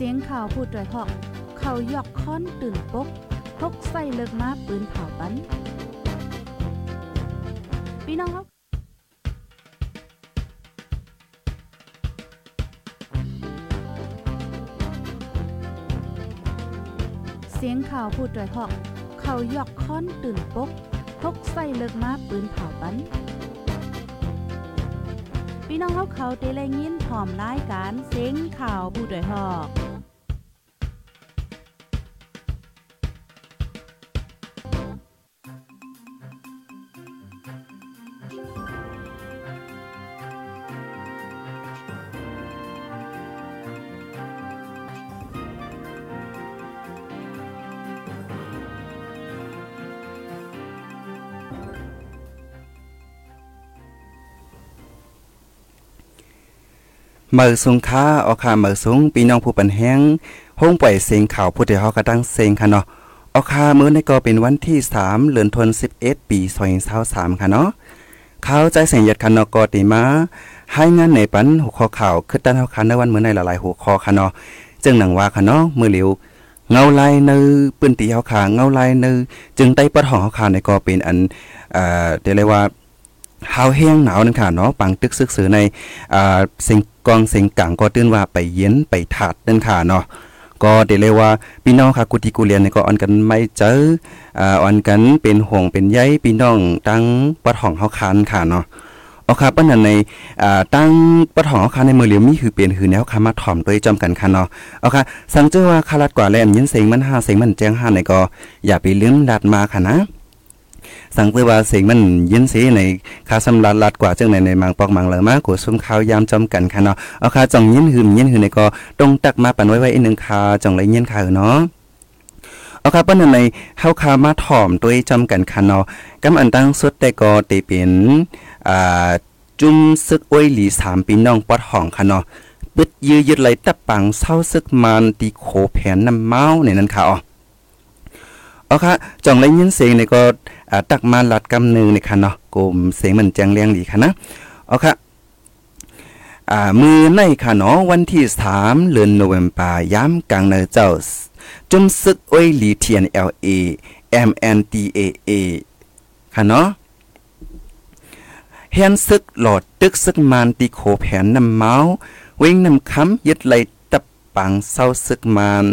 เสียงข่าวพูดด้วยหอก เขายอกค้อนตื่นปกพกใส่เลิกมาปืนเผาปันพี่น้องเขาเสียงข่าวพูดด้วยหอก เขายอกค้อนตื่นปกพกใส่เลิกมาปืนเผาปันพี่น้องเขาเขาเตะแลยินพร้อมรายการเสียงข่าวผู้ด้วยหอก เมือสูงค้าออคาเมือสูงปีน้องผู้ปันแห้งห้องปล่อยเสียงข่าวผู้ที่เฮากระตั้งเสียงค่ะเนาะออคามื้อในก็เป็นวันที่3เดือนธันวาคม11ปี2023ค่ะเนาะข่าวใจเสียงยัดคันเนาะก็ติมาให้งานในปันหัวข้อข่าวคือตั้นเฮาคันในวันมื้อในหลายๆหัวข้อค่ะเนาะจึงหนังว่าค่ะเนาะมื้อเหลียวเงาลายในปืนตีเฮาขาเงาลายในจึงได้ปดห้องเฮาขาในก็เป็นอันเอ่อเรียกว่า หาวแห้งหนาวนั่นค่ะเนาะปังตึกซึกซือในอ่าสิ่งกองสิ่งกังก็ตื่นว่าไปเย็นไปถาดนั่นค่ะเนาะก็เดเลยว่าพี่น้องค่ะกุฏิกุเรียนนี่ก็ออนกันไม่เจออ่าออนกันเป็นห่วงเป็นใยพี่น้องตั้งปัดห้องเฮาคานค่ะเนาะเอาค่ะปานนั้นในอ่าตั้งปัดห้องเฮาคานในมือเหลียวมีคือเป็นคือแนวค่ะมาถ่อมตัวจอมกันค่ะเนาะเอาค่ะสังเจอว่าคารัดกว่าแลมยินเสียงมัน5เสียงมันแจ้ง5ในก็อย่าไปลืมดัดมาค่ะนะ สังเกตว่าเสียงมันยินสีในคาสำลัดลัดกว่าจังในในมังปอกมังเหลอมากกว่าซุ่มข้าวยามจอมกันค่ะเนาะเอาคาจ่องยินหืมยินหืนในก็ต้องตักมาปันไว้ไว้อีกหนึ่งคาจ่องไรยินคาเนาะเอาครับเปิ้นในเฮาคามาถ่อมตัวจอมกันค่ะเนาะกำอันตั้งสุดแต่ก็เตเป็นอ่าจุ่มซึกอ้วยหลีสามปีน้องปอดห้องค่ะเนาะปึดยื้อยึดไหลตะปังเศร้าซึกมันตีโคแผนน้ำเมาในนั้นค่ะอ๋อ เอค่ะจ่องไรยินเสียงในก็ตักมาหลัดกำหนึ่งในค่ะเนาะกลุ่มเสียงมันแจงเลียงดีค่ะนะเอค่ะอ่ามือในค่ะเนาะวันที่3เดือนโนเวมบาย้ำกลางเนเจ้าจุมซึกอ้อยหลีเทียน LA MNDAA ค่ะเนาะเฮียนซึกหลอดตึกซึกมานตีโคแผนนำเมาเว้งนำคำยึดไหลตับปังเศร้าซึกมาน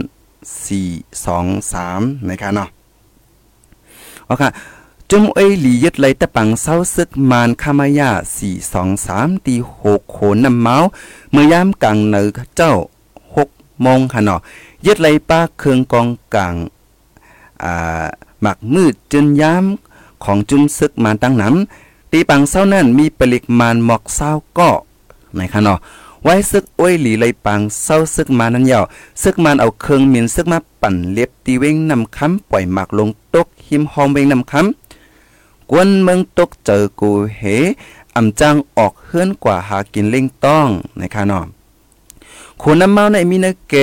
4 2 3นะคะเนาะ เอาค่ะจุมเอ้ยหลียึดไหลตะปังเศร้าซึกมานคามายาสี่สองสามตีหกโขนน้ำเมาเมื่อยามกลางเนอเจ้าหกโมงค่ะเนาะยึดไหลป้าเครื่องกองกลางอ่าหมักมืดจนยามของจุมซึกมานตั้งน้ำตีปังเศร้านั่นมีปริกมานหมอกเศร้าก็ไหนค่ะเนาะ ไว้ซึกอ้วยหลีไหลปังเศร้าซึกมานั้นยาวซึกมันเอาเครื่องมินซึกมาปั่นเล็บตีเว้งนำคำปล่อยหมากลงตกหิมหอมเว้งนำคำกวนเมืองตกเจอกูเหอำจังออกเฮือนกว่าหากินเล่งต้องนะคะเนาะคนน้ำเมาในมีเนเก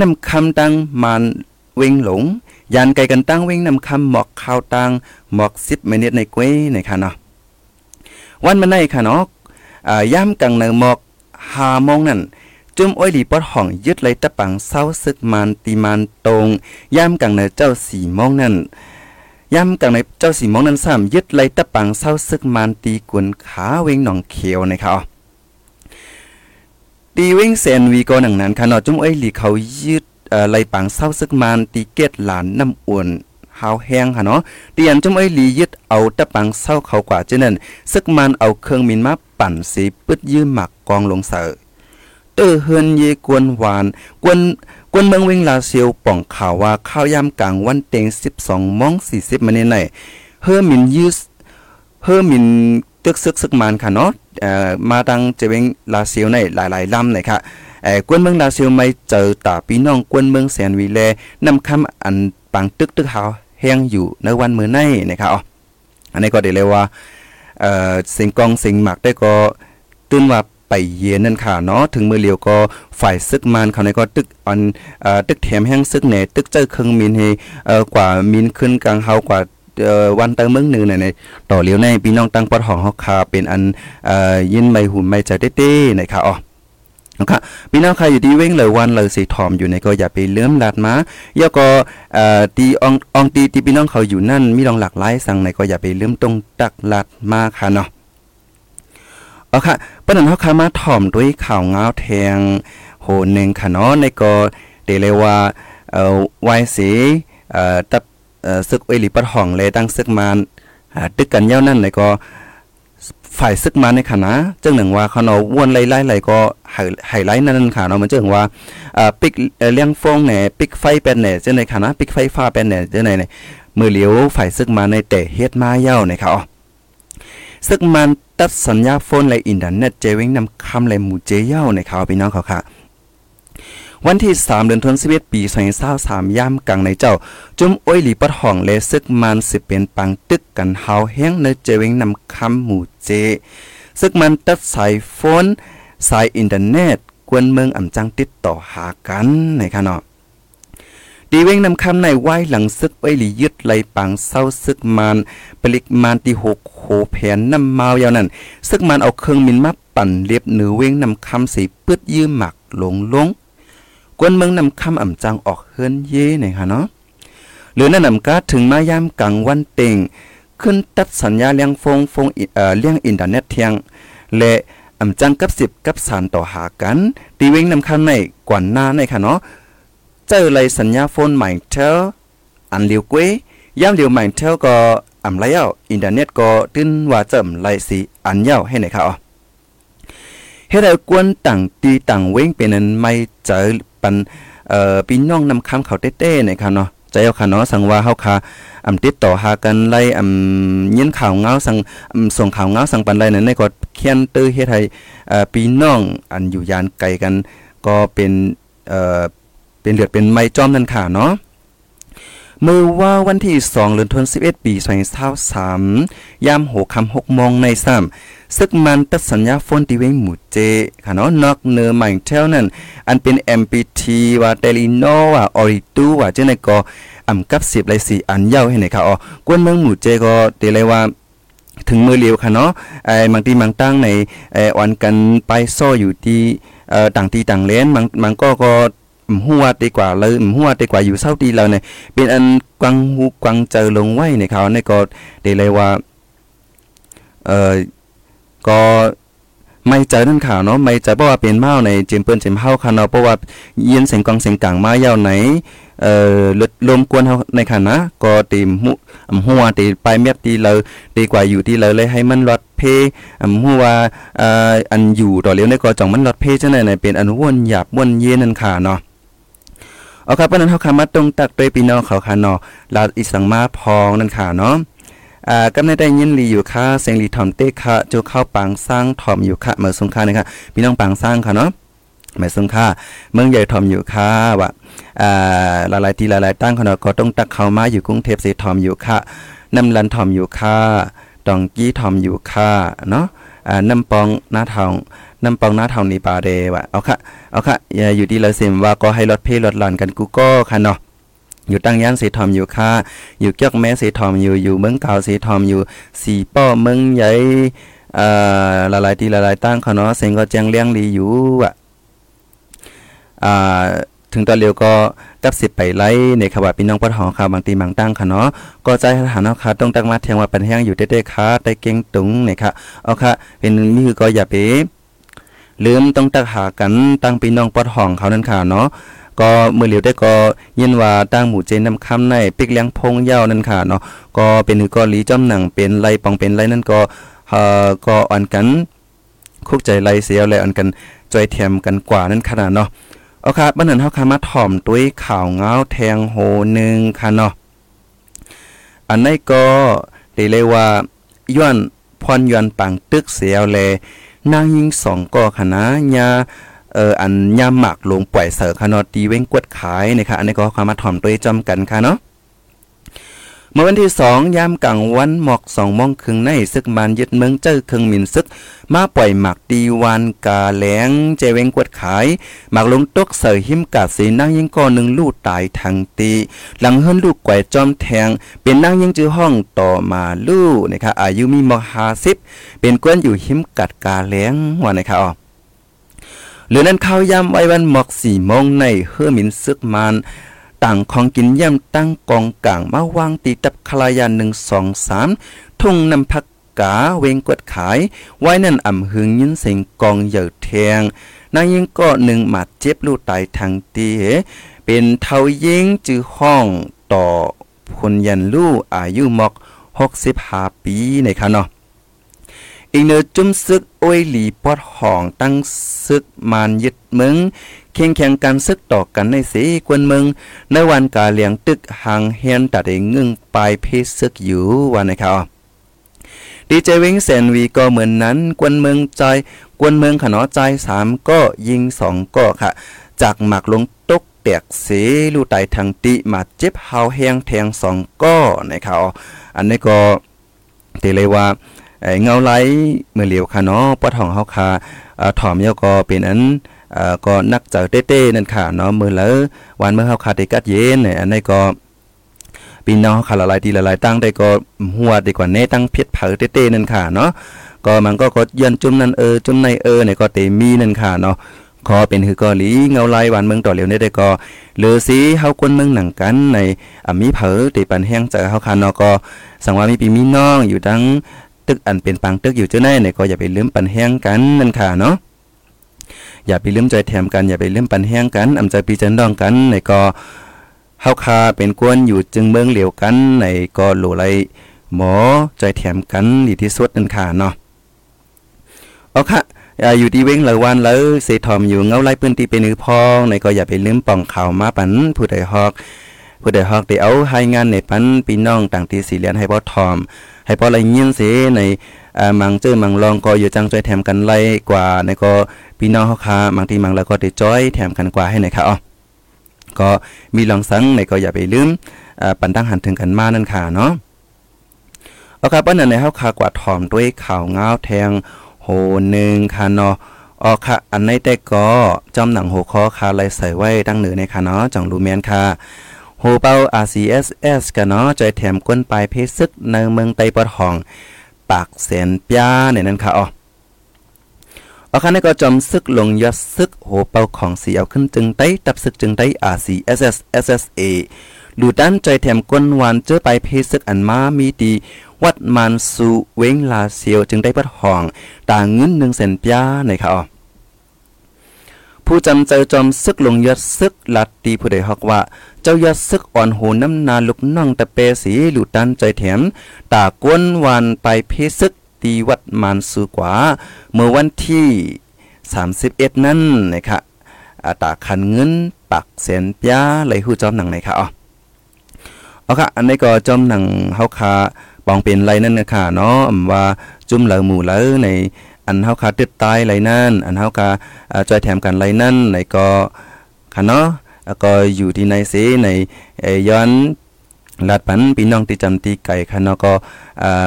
น้ำคำตังมันเวงหลงยานไกลกันตั้งเวงนำคำหมอกข้าวตังหมอกสิบเมนิดในกวยในะคะเนาะวันมาในค่ะเนาะอ่าย่ำกังในหมอก หาโมงนั่นจุ่มอ้อยดีปอดห้องยึดไหลตะปังเศร้าซึกมันตีมันตรงย่ำกังในเจ้าสี่โมงนั่นย้ำกังในเจ้าสีมองนั้นซ้ำยึดไหลตะปังเศร้าซึกมานตีกวนขาเวงหนองเขียวนะครับตีเวงแสนวีก็หนังนั้นค่ะเนาะจุ้มอ้ยหลีเขายึดเอ่อไหลปังเศร้าซึกมานตีเกตหลานน้ำอ้วน หาวแห้งค่ะเนาะเตียนจุ้มเอ้ยหลียึดเอาตะปังเศร้าเขากว่าเจนั้นซึกมานเอาเครื่องมินมาปั่นสีปึดยืมหมักกองลงเสือเตอเฮือนเยกวนหวาน กวนกวนเมืองเวงลาเซียวป่องข่าวว่าข้าวยามกลางวันเต็ง12มอง40มาในไหนเฮอมินยูสเฮอมินตึกซึกซึกมันค่ะเนาะเอ่อมาดังเจเวงลาเซียวในหลายๆลำเลยค่ะเอ่อกวนเมืองลาเซียวไม่เจอตาพี่น้องกวนเมืองแสนวีแลนำคำอันปังตึกตึกหาว แห้งอยู่ในวันมือในนะคะอ๋ออันนี้ก็ได้เลยว่าเอ่อสิ่งกองสิ่งหมักได้ก็ตื่นว่าไปเย็นนั่นค่ะเนาะถึงมือเลียวก็ฝ่ายซึกมันเขาในก็ตึกอันเอ่อตึกแถมแห้งซึกแหน่ตึกเจอเครื่องมินให้เอ่อกว่ามินขึ้นกลางเฮากว่าวันเติมมึงหนึ่งในต่อเลียวในพี่น้องตั้งปอดห้องเฮาคาเป็นอันเอ่อยินไม่หุ่นไม่ใจเต้ๆนะคะอ๋อ นะครับพี่น้องใครอยู่ที่เว้งเลยวันเลยสีทอมอยู่ในก็อย่าไปเลื่อมลัดมาแล้วก็เอ่อตีอองอองตีที่พี่น้องเขาอยู่นั่นมีลองหลากหลายสั่งในก็อย่าไปเลื่อมตรงตักหลัดมาค่ะเนาะเอาค่ะปนันเฮาคามาถ่อมด้วยข่าวเงาแทงโหนึงค่ะเนาะในก็เดเลยว่าเอ่อวายสีเอ่อตับเอ่อซึกเอลิปัดห้องเลยตั้งซึกมานอ่าตึกกันเยานั่นในก็ ฝ่ายซึกมาในคณะจังหนึ่งว่าเขาเนาะวนไล่ๆไหลก็ไฮไลท์นั่นค่ะเนาะมันจังว่าอ่าปิกเลี้ยงฟงเนี่ยปิกไฟเป็นเนี่ยจังในคณะปิกไฟฟ้าเป็นเนี่ยจังในเนี่ยมือเหลียวฝ่ายซึกมาในแต่เฮ็ดมาเย้าเนี่ยค่ะอ๋อซึกมันตัดสัญญาโฟนและอินเทอร์เน็ตเจวิงนำคำและหมู่เจเย้าในข่าพี่น้องเขาค่ะ วันที่ 3 เดือนธันวาคมปี2023ย่ำกลางในเจ้า จุ่มอ้อยหลีปัดห้องและซึกมันสิเป็นปังตึกกันเฮาแห้งในเจวิงนำคำหมู่เจ ซึกมันตัดสายโฟน สายอินเทอร์เน็ต กวนเมืองอ่ำจังติดต่อหากันในค่ะเนาะดีเว้งนำคำในไหว้หลังซึกไว้หลียึดไหลปังเศร้าซึกมานปลิกมานที่หกโหแผนน้ำเมายาวนั่นซึกมันเอาเครื่องมินมาปั่นเรียบเหนือเว้งนำคำสีปืดยืมหมักหลงลง กวนเมืองนำคำอ่ำจังออกเฮือนเย่นี่ค่ะเนาะหรือนั่นนำกาถึงมายามกลางวันเต็งขึ้นตัดสัญญาเลี้ยงฟงฟงเอ่อเลี้ยงอินเทอร์เน็ตเทียง และอ่ำจังกับสิบกับสารต่อหากันดีเว้งนำคำในกวนหน้าในค่ะเนาะเจอเลยสัญญาโฟนใหม่เทออันเลียวกวยย่ำเลียวใหม่เทอก็อ่ำไรเอาอินเทอร์เน็ตก็ตึ้นว่าเจิมไรสีอันเย้าให้ไหนคะอ๋อเฮ็ดให้กวนต่างตีต่างเว้งเป็นอันไม่เจอ ปันเอ่อพี่น้องนำคำเขาเต้ๆในค่ะเนาะใจเอาค่ะเนาะสังว่าเฮาค่ะอำติดต่อหากันไล่อำยินข่าวเงาสังส่งข่าวเงาสังปันไรนั่นในก็เขียนตื้อเฮ็ดให้เอ่อพี่น้องอันอยู่ยานไกลกันก็เป็นเอ่อเป็นเลือดเป็นไม้จอมนั่นค่ะเนาะ เมือว่าวันที่2เดือนธันวาคมปี2023ยาม6ค่ำ6โมงในซ้ำซึกมันตัดสัญญาโฟนที่เวงหมู่เจค่ะเนาะนอกเนื้อใหม่เท่านั้น อันเป็น MPT ว่าเตลิโนว่าออริตูว่าเจ้าในก็อำกับ10เลย4อันยาวให้ไหนค่ะอ๋อกวนเมืองหมู่เจก็เตเลยว่าถึงมือเลียวค่ะเนาะไอ้บางทีบางตั้งในไอ้ออนกันไปซ่ออยู่ที่เอ่อต่างที่ต่างเลนบางบางก็ก็ หัวดีกว่าเลยมหัวดีกว่าอยู่เศร้าดีแล้วเนี่ยเป็นอันกวางหูกวางเจอลงไว้ในเขาในก็ได้เลยว่าเอ่อก็ไม่เจนั่นข่าวเนาะไม่เจเพราะว่าเป็นเมาในเจมเปิ้นเจมเฮาค่ะเนาะเพราะว่าเยินเสียงกองเสียงกลางมายาวไหนเอ่อลดลมกวนเฮาในค่ะนะก็ตีมหุอำหัวตีไปเม็ดตีเลยดีกว่าอยู่ที่เลยเลยให้มันลดเพอำหัวเอ่ออันอยู่ต่อเลี้ยวในก็จ่องมันลดเพจังได๋เป็นอันวนหยาบวนเย็นนั่นค่ะเนาะ เอาครับเพราะนั้นเขาคำมาตรงตักด้วยพี่น้องเขาค่ะเนาะลาอิสังมาพองนั่นค่ะเนาะอ่ากำในได้ยินลีอยู่ค่ะเสียงลีถอมเต้ค่ะจูเข้าปังสร้างถอมอยู่ค่ะเมื่อสงค่านะคะพี่น้องปังสร้างค่ะเนาะเมื่อสงค่าเมืองใหญ่ถอมอยู่ค่ะว่าอ่าหลายๆที่หลายๆตั้งค่ะเนาะก็ต้องตักเข้ามาอยู่กรุงเทพสิถอมอยู่ค่ะน้ำลันถอมอยู่ค่ะดองกี้ถอมอยู่ค่ะเนาะอ่าน้ำปองหน้าทอง น้ำปองหน้าทองนี่ปาเดว่ะเอาค่ะเอาค่ะอย่าอยู่ที่ละเซมว่าก็ให้รถเพลรถหลานกันกูก็ค่ะเนาะอยู่ตั้งย่านสีทอมอยู่ค่ะ อยู่เกียกแม่สีทอมอยู่อยู่เมืองเก่าสีทอมอยู่สีป้อเมืองใหญ่เอ่อหลายๆที่หลายๆตั้งเขาเนาะเซ็งก็แจ้งเลี้ยงลีอยู่อะอ่าถึงตอนเร็วก็กับสิบไปไล่ในขว่าพี่น้องปอดหองค่ะบางตีบางตั้งค่ะเนาะก็ใจทหารเนาะค่ะต้องตั้งมาเทียงว่าเปันแห้งอยู่เต้ๆค่ะได้เก่งตุงเนี่ยค่ะเอาค่ะเป็นนี่คือก็อย่าไป ลืมต้องตักหากันตั้งพี่น้องปอดห้องเขานั่นค่ะเนาะก็มือเหลียวได้ก็ยินว่าตั้งหมู่เจนนำคำในปิกเลี้ยงพงเย้านั่นค่ะเนาะก็เป็นหือก็ลีจอมหนังเป็นไรปองเป็นไรนั่นก็เอ่อก็อ่อนกันคุกใจไรเสียวและอ่อนกันจอยเทียมกันกว่านั่นขนาดเนาะเอาค่ะบันนั้นเฮาคามาถ่อมด้วยข่าวเงาแทงโหนึงค่ะเนาะอันนี้ก็ได้เลยว่าย้อนพรย้อนปังตึกเสียวแล นางยิงสองก่อคณะยาเอออันยาหมักลงปล่อยเสือคานอตีเว้งกวดขายนะคะอันนี้ก็ความมาถ่อมตัวจำกันค่ะเนาะ เมื่อวันที่สองยามกลางวันหมอกสองโมงครึ่งในซึกบานยึดเมืองเจ้าเครื่องมินซึก มาปล่อยหมักตีวันกาแหลงเจเวงกวดขาย หมักลงตกเสือหิมกาดสีนางยิงก่อหนึ่งลูกตายทางตี หลังเฮิรนลูกแกวจอมแทง เป็นนางยิงจื้อห้องต่อมาลู่นะคะอายุมีมหาสิบเป็นกวนอยู่หิมกัดกาแหลงว่านะคะอ๋อหรือนั้นข้าวยำไว้วันหมอกสี่โมงในเฮือมินซึกมัน ต่างของกินย่ำตั้งกองกลางมาวางตีตับคลายานหนึ่งสองสามทุ่งนำพักกาเวงกวดขาย ไว้นั่นอ่ำหึงยินเสียงกองเหยื่อแทงนายยิงก็หนึ่งหมัดเจ็บลูกตายทางตีเป็นเท่ายิงจื้อห้องต่อคนยันลู่อายุหมอกหกสิบห้าปีในค่ะเนาะอีกเนื้อจุ้มซึกโอ้ยหลีปอดห่องตั้งซึกมานยึด มึงเคียงแข่งกันซึกตอกกันในสีกวนมืองในวันกาเลียงตึกหางเฮียนตัดได้งึ่งปลายเพศซึกอยู่วันนะครับดีเจวิงเซนวีก็เหมือนนั้น กวนเมืองใจ กวนเมืองขนอใจสามก็ยิงสองก็ค่ะ จากหมักลงตกแตกเสลูไตทางติมาเจ็บเฮาแหงแทงสองก็นะครับอันนี้ก็เตเลยว่าเงาไหลเมื่อเหลียวค่ะเนาะปอดห้องเฮาค่ะถอมยาก็เป็นอัน ก็นักเจอเต้ๆนั่นค่ะเนาะมือแล้ววันเมื่อเฮาคาดกัดเย็นเนี่ยอันนี้ก็พี่น้องค่ะละลายทีละลายตั้งได้ก็หัวดีกว่าเน่ตั้งเพียดเผอเต้ๆนั่นค่ะเนาะก็มันก็ก็ยันจุ่มนั่นเออจุ่มในเออเนี่ยก็เตมีนั่นค่ะเนาะขอเป็นคือกอหลีเงาลายวันเมืองต่อเหลียวได้ได้ก็เหรือสีเฮาคนเมืองหนังกันในอ่มีเผอตีปันแห้งเจอเฮาคานอก็สังว่ามีปีมีน้องอยู่ทั้งตึกอันเป็นปังตึกอยู่เจ้าแน่เนี่ยก็อย่าไปลืมปันแห้งกันนั่นค่ะเนาะ อย่าไปลืมใจแถมกัน อย่าไปลืมปันแห้งกันอำใจปีจันดองกันในก็เฮาคาเป็นกวนอยู่จึงเมืองเหลียวกันในก็โหลไลหมอใจแถมกันดีที่สุดนั่นค่ะเนาะเอาค่ะอยู่ที่เว้งหลายวันแล้วเสทอมอยู่เงาไล่ปืนตีเป็นนือพองในก็อย่าไปลืมป่องข่าวมาปันผู้ใดฮอกผู้ใดฮอกได้เอาให้งานในปันพี่น้องต่างที่สีเลียนให้บ่ทอม ให้พอไรเงี้ยนเสในมังเจอมังลองก็อยู่จังใจแถมกันไล่กว่าในก็ พี่น้องเฮาคาบางทีมังแล้วก็ได้จ้อยแถมกันกว่าให้ในค่ะอ๋อก็มีลองสังในก็อย่าไปลืมปันตั้งหันถึงกันมานั่นค่ะเนาะเอาครับปันนั้นในเฮาคากว่าถอมด้วยข่าวงาวแทงโหนึงค่ะเนาะออค่ะอันในแต่ก็จอมหนังโหคอคาไลใส่ไว้ตั้งเหนือในค่ะเนาะจังรูแมนค่ะโหเป้า RCSS กันเนาะใจแถมก้นปลายเพซึกในเมืองไตปอดห้อง ปากแสนป้าในนั้นค่ะอ๋อ อาคันนี้ก็จอมซึกลงยอดซึกโหเป้าของสีเอาขึ้นจึงไต้ตับซึกจึงไต้ RCSS SSA ดูด้านใจแถมก้นวานเจอไปเพซึกอันมามีดี วัดมันสูเวงลาเซียวจึงได้ปัดห้อง ต่างเงินหนึ่งเซนป้าในค่ะอ๋อผู้จำเจอจอมซึกลงยอดซึกลัดตีผู้ใดฮอกว่า เจ้ายอดซึกอ่อนโหน้ำนาลุกน่องตะเปสีหลุดดันใจแถมตากวนวันไปเพซึก ตีวัดมานสูกว่า เมื่อวันที่ 31 นั่นนะคะอาตาคันเงินปักเสนป้าเลยหู้จอมหนังไหนคะอ๋อเอาค่ะ อันนี้ก็จอมหนังเฮาคาปองเป็นไรนั่นนะคะเนาะว่าจุ่มเหลาหมู่เหลาในอันเฮาคาตึดตายไรนั่น อันเฮาคาจอยแถมกันไรนั่นในก็ค่ะเนาะก็อยู่ที่ในเสในย้อน ลาดปันพี่น้องที่จำตีไก่ค่ะเนาะก็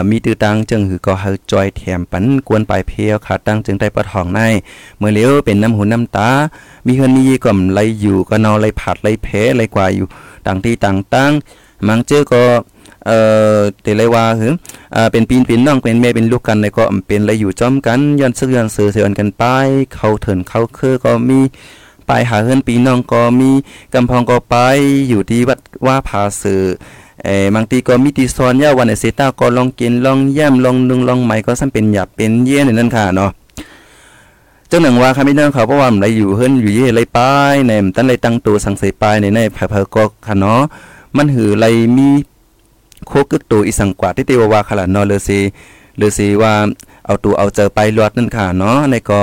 มีตื้อตังจึงคือก็เฮาจอยแถมปันกวนปลายเพลขาตั้งจึงได้ปะทองในเมื่อเลี้ยวเป็นน้ำหูน้ำตา มีเฮือนนี้ก็ไหลอยู่ก็นอไหลผัดไหลเพไหลกว่าอยู่ต่างที่ต่างตั้งมังเจอก็เอ่อแต่เลยว่าคืออ่าเป็นปีนเป็นน้องเป็นแม่เป็นลูกกันในก็เป็นไรอยู่จอมกันย้อนซึกย้อนเสือเสือนกันไป เข้าเถินเข้าคือก็มี ไปหาเฮือนปีน้องก็มีกำพองก็ไปอยู่ที่วัดว่าผาเสือเอ้บางทีก็มีตีซอนยาวันไอเซต้าก็ลองกินลองแย้มลองนึงลองใหม่ก็ซ้ำเป็นหยับเป็นเยี่ยนนั่นค่ะเนาะเจ้าหนังว่าค่ะพี่น้องเขาเพราะว่ามันไรอยู่เฮือนอยู่เย่ไรป้ายในตั้นไรตั้งตัวสังเสปายในในเผาๆก็ค่ะเนาะมันหือไรมีโคกึกตัวอีสังกว่าที่เตวาว่าขลาดนอเลยสิหรือสิว่าเอาตัวเอาเจอไปลอดนั่นค่ะเนาะในก็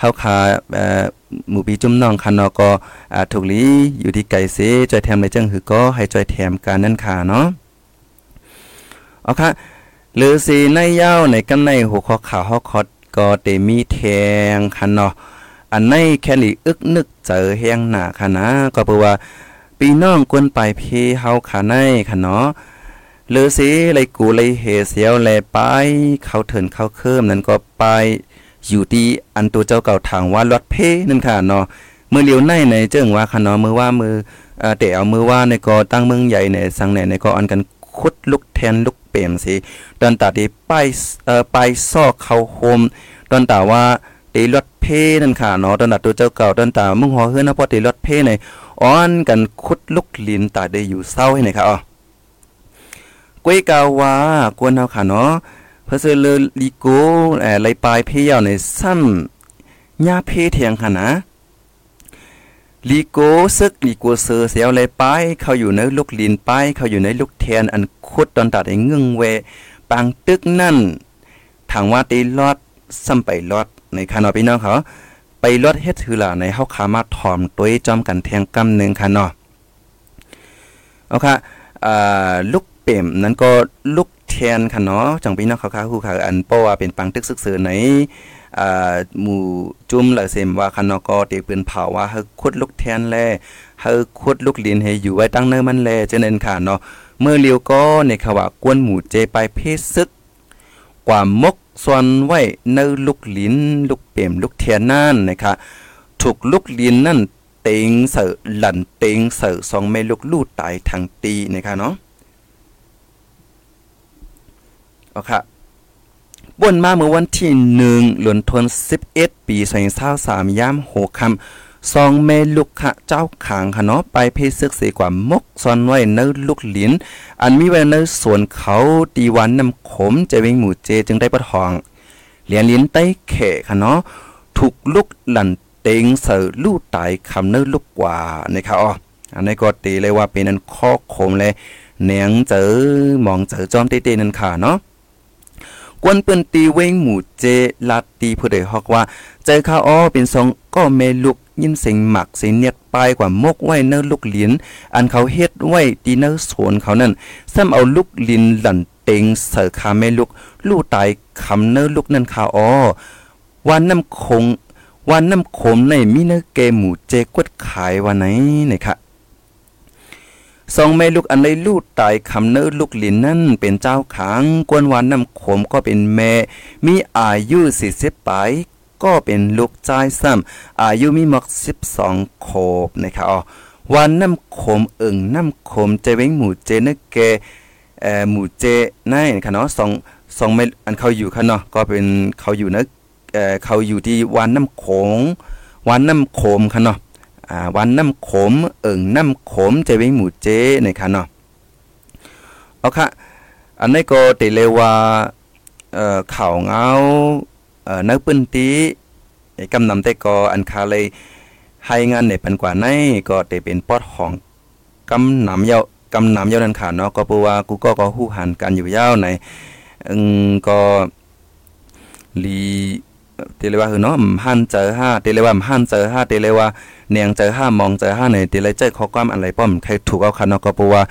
เฮาคาเอ่อหมู่ปีจุ่มน้องคันเนาะก็อ่าถูกลีอยู่ที่ไก่เสจอยแถมในจังหือก็ให้จอยแถมกันนั่นค่ะเนาะเอาค่ะหรือสิในยาวในกันในหัวข้อข่าวฮอคอดก็เตมีแทงคันเนาะอันในแค่ลีอึกนึกเจอแหงหนาค่ะนะก็เพราะว่าปีน้องกวนไปเพเฮาขาในค่ะเนาะหรือสิเลยกูเลยเฮเสียวแลไป เขาเถินเขาเคิมนั้นก็ไป อยู่ที่อันตัวเจ้าเก่าทางว่าลอดเพนั่นค่ะเนาะเมื่อเลียวในในเจิงว่าค่ะเนาะมือว่ามือเอ่อแต่เอามือว่าในก็ตั้งเมืองใหญ่ในสังในในก็อันกันคุดลุกแทนลุกเปลี่ยนสิตอนตาที่ไปเอ่อไปซอกเขาโฮมตอนตาว่าตีรถเพนั่นค่ะเนาะตอนนัดตัวเจ้าเก่าตอนตามึงหัวเฮือนนะพอตีรถเพในอ้อนกันคุดลุกลินตาได้อยู่เศร้าให้ไหนค่ะอ๋อกวยกาวว่ากวนเฮาค่ะเนาะ เพอเซเลลิโกเอ่อไลปลายเพยาวในซ้ำญาเพเทียงค่ะนะลีโกซึกลีโกเซอเสียวเลยป้ายเขาอยู่ในลูกลินป้ายเขาอยู่ในลูกแทนอันคุดตอนตัดไอ้เงึงเวปังตึกนั่นทางว่าตีลอดซ้ำไปลอดในคานอพี่น้องเขาไปลอดเฮ็ดถือล่ะในเฮาขามาถอมตัวจอมกันแทงกำหนึ่งค่ะเนาะเอาค่ะอ่าลูกเป่มนั้นก็ลูก แทนค่ะเนาะจังพี่น้องเขาค่ะฮู้ค่ะอันเพราะว่าเป็นปังตึกซึกเสือในอ่าหมู่จุ่มละเสมว่าคันเนาะก็เตปืนเผาว่าเฮาขุดลูกแทนแลเฮาขุดลูกลินให้อยู่ไว้ตั้งเนินมันแลจังนั้นค่ะเนาะเมื่อเลียวก็ในคว่ากวนหมู่เจไปเพศซึกกว่ามกส่วนไว้ในลูกลินลูกเปี่ยมลูกเทียนนั่นนะคะถูกลูกลินนั่นเต็งเสือหลั่นเต็งเสือสองเมลูกลูดตายทางตีนะคะเนาะ็ค่ะบนมาเมื่อวันที่หนึ่งหลวนทนสิบเอ็ดปีสองเศร้าสามย่ำหกคำสองเมลูกค่ะเจ้าขางค่ะเนาะไปเพศซึกเสียกว่ามกซอนไว้ในลูกลิ้นอันมีไว้ในสวนเขาตีวันน้ำขมจะเวงหมู่เจจึงได้ประทอง เหรียญลิ้นใต้เขค่ะเนาะถูกลุกหลั่นเต็งเสือลู่ตายคำเนื้อลูกกว่านะครับอ๋ออันนี้ก็ตีเลยว่าเป็นนันข้อขมเลยเนียงเจอมองเจอจอมเต้ๆนั่นค่ะเนาะ กวนเปิ้นตีเว้งหมู่เจลัดตีผู้ใดฮอกว่า ใจข้าอ้อเป็นทรงก็เมลุกยินเสียงหมักเสียงเนียดปลายกว่ามกไว้เนื้อลูกเหรียญอันเขาเฮ็ดไว้ตีเนื้อสวนเขานั่นซ้ำเอาลูกลินหลั่นเต็งเสือคาแม่ลูกลู่ตายคำเนื้อลูกนั่นข้าอ้อวันน้ำคงวันน้ำขมในมีเนื้อเกหมูเจกวดขายวันไหนนะคะ สองแม่ลูกอันใดลูกตายคำเนื้อลูกหลินนั่นเป็นเจ้าขางกวนวันน้ำขมก็เป็นแม่ มีอายุสี่สิบปลายก็เป็นลูกชายซ้ำอายุมีมักสิบสองโคบนะคะอ๋อวันน้ำขมเอิงน้ำขมเจเวงหมู่เจนเกเอ่อหมู่เจนั่นค่ะเนาะสองสองเม็ดอันเขาอยู่ค่ะเนาะก็เป็นเขาอยู่นะเอ่อเขาอยู่ที่วันน้ำโขงวันน้ำโขมค่ะเนาะ วันน้ำขม เอิงน้ำขมเจเวงหมู่เจนะคะเนาะเอาค่ะอันนี้ก็ติเลว่าเอ่อข่าวเงาเอ่อนักปืนตีกำนำแต่ก็อันคาเลยให้งานในปันกว่าในก็เตเป็นปอดของกำนำเยาวกำนำเยาวนั่นค่ะเนาะก็เพราะว่ากูก็ก็ฮู้หันกันอยู่ยาวในอืมก็ลีเตเลว่าคือเนาะหันเจอห้าเตเลว่าหันเจอห้าเตเลว่า เนียงเจอห้ามองเจอห้าในตเลยเจอข้อความอะไรป้อมใครถูกเอาค่ะเนาะก็เพราะว่า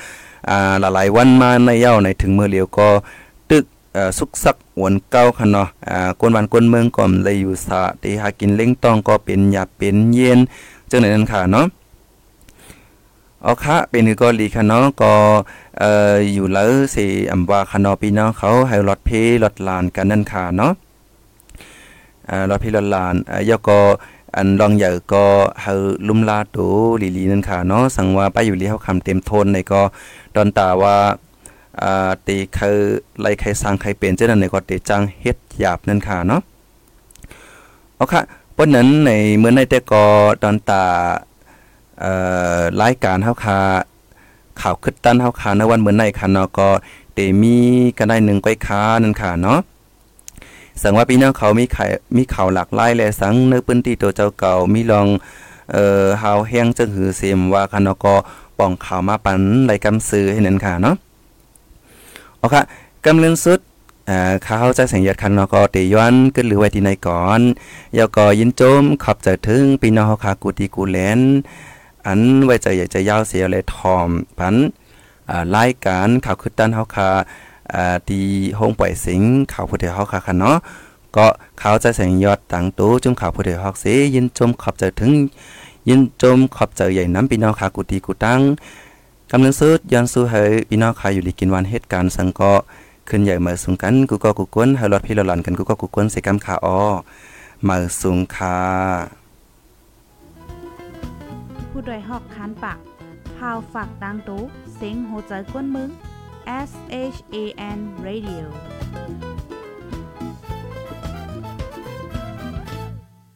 อ่าหลายวันมาในเย้าในถึงเมื่อเลียวก็ตึกเอ่อสุกสักหวนเก้าค่ะเนาะอ่ากวนวันกวนเมืองก็เลยอยู่สะที่หากินเล้งตองก็เป็นยาเป็นเย็นจังไหนนั่นค่ะเนาะเอาค่ะเป็นคือก็ลีค่ะเนาะก็เอ่ออยู่แล้วสิอำว่าค่ะเนาะพี่น้องเขาให้รถเพรถลานกันนั่นค่ะเนาะอ่ารถเพรถลานอ่ายก็ อันลองใหญ่ก็เฮาลุมลาโตลีลีนั่นค่ะเนาะสังว่าไปอยู่ลีเฮาคำเต็มทนในก็ดอนตาว่าอ่าตีคือไล่ใครสร้างใครเป็นเจ้านั้นในก็ตีจังเฮ็ดหยาบนั่นค่ะเนาะเอาค่ะปนนั้นในเมื่อในแต่ก็ตอนตาเอ่อรายการเฮาคาข่าวคึดตันเฮาคาในวันเมื่อในค่ะเนาะก็เตมีกันได้นึงก้อยค้านั่นค่ะเนาะ สังว่าพี่น้องเขามีไข่มีข่าวหลากหลายแลสังในพื้นที่ตัวเจ้าเก่ามีลองเอ่อฮาวแห้งจังหือเสียมว่าค่ะเนาะก็ป้องข่าวมาปันรายกำซื้อให้นั่นค่ะเนาะโอเคกำลังสุดอ่าข้าวจะสังเกตคันนาะก็เตย้อนขึ้นหรือไว้ที่ในก่อนยาวก็ยินโจมขอบใจถึงพี่น้องเฮาคากูตีกูแลนอันไว้ใจอยากจยาวเสียเลยทอมพันอ่ารายการข่าวคือตันเฮาคา อ่าที่ห้องปล่อยสิงข่าวผู้ใดเฮาคาคันเนาะก็เขาจะแสงยอดต่างตู้จุ่มข่าวผู้ใดฮอกเสยินจมขอบใจถึง ยินจมขอบใจใหญ่น้ำพี่น้องคากูตีกูตั้งกำลังสุดย้อนสู้ให้พี่น้องใครอยู่ดีกินวันเหตุการณ์สังก็ขึ้นใหญ่มาสูงกันกูก็กูกวนให้รถพี่ละหลันกันกูก็กูกวนใส่กำขาอ้อมาสูงคาผู้ดยหอกคานปากพาวฝากดังตู้เซ็งโหใจกวนมึง S H A N Radio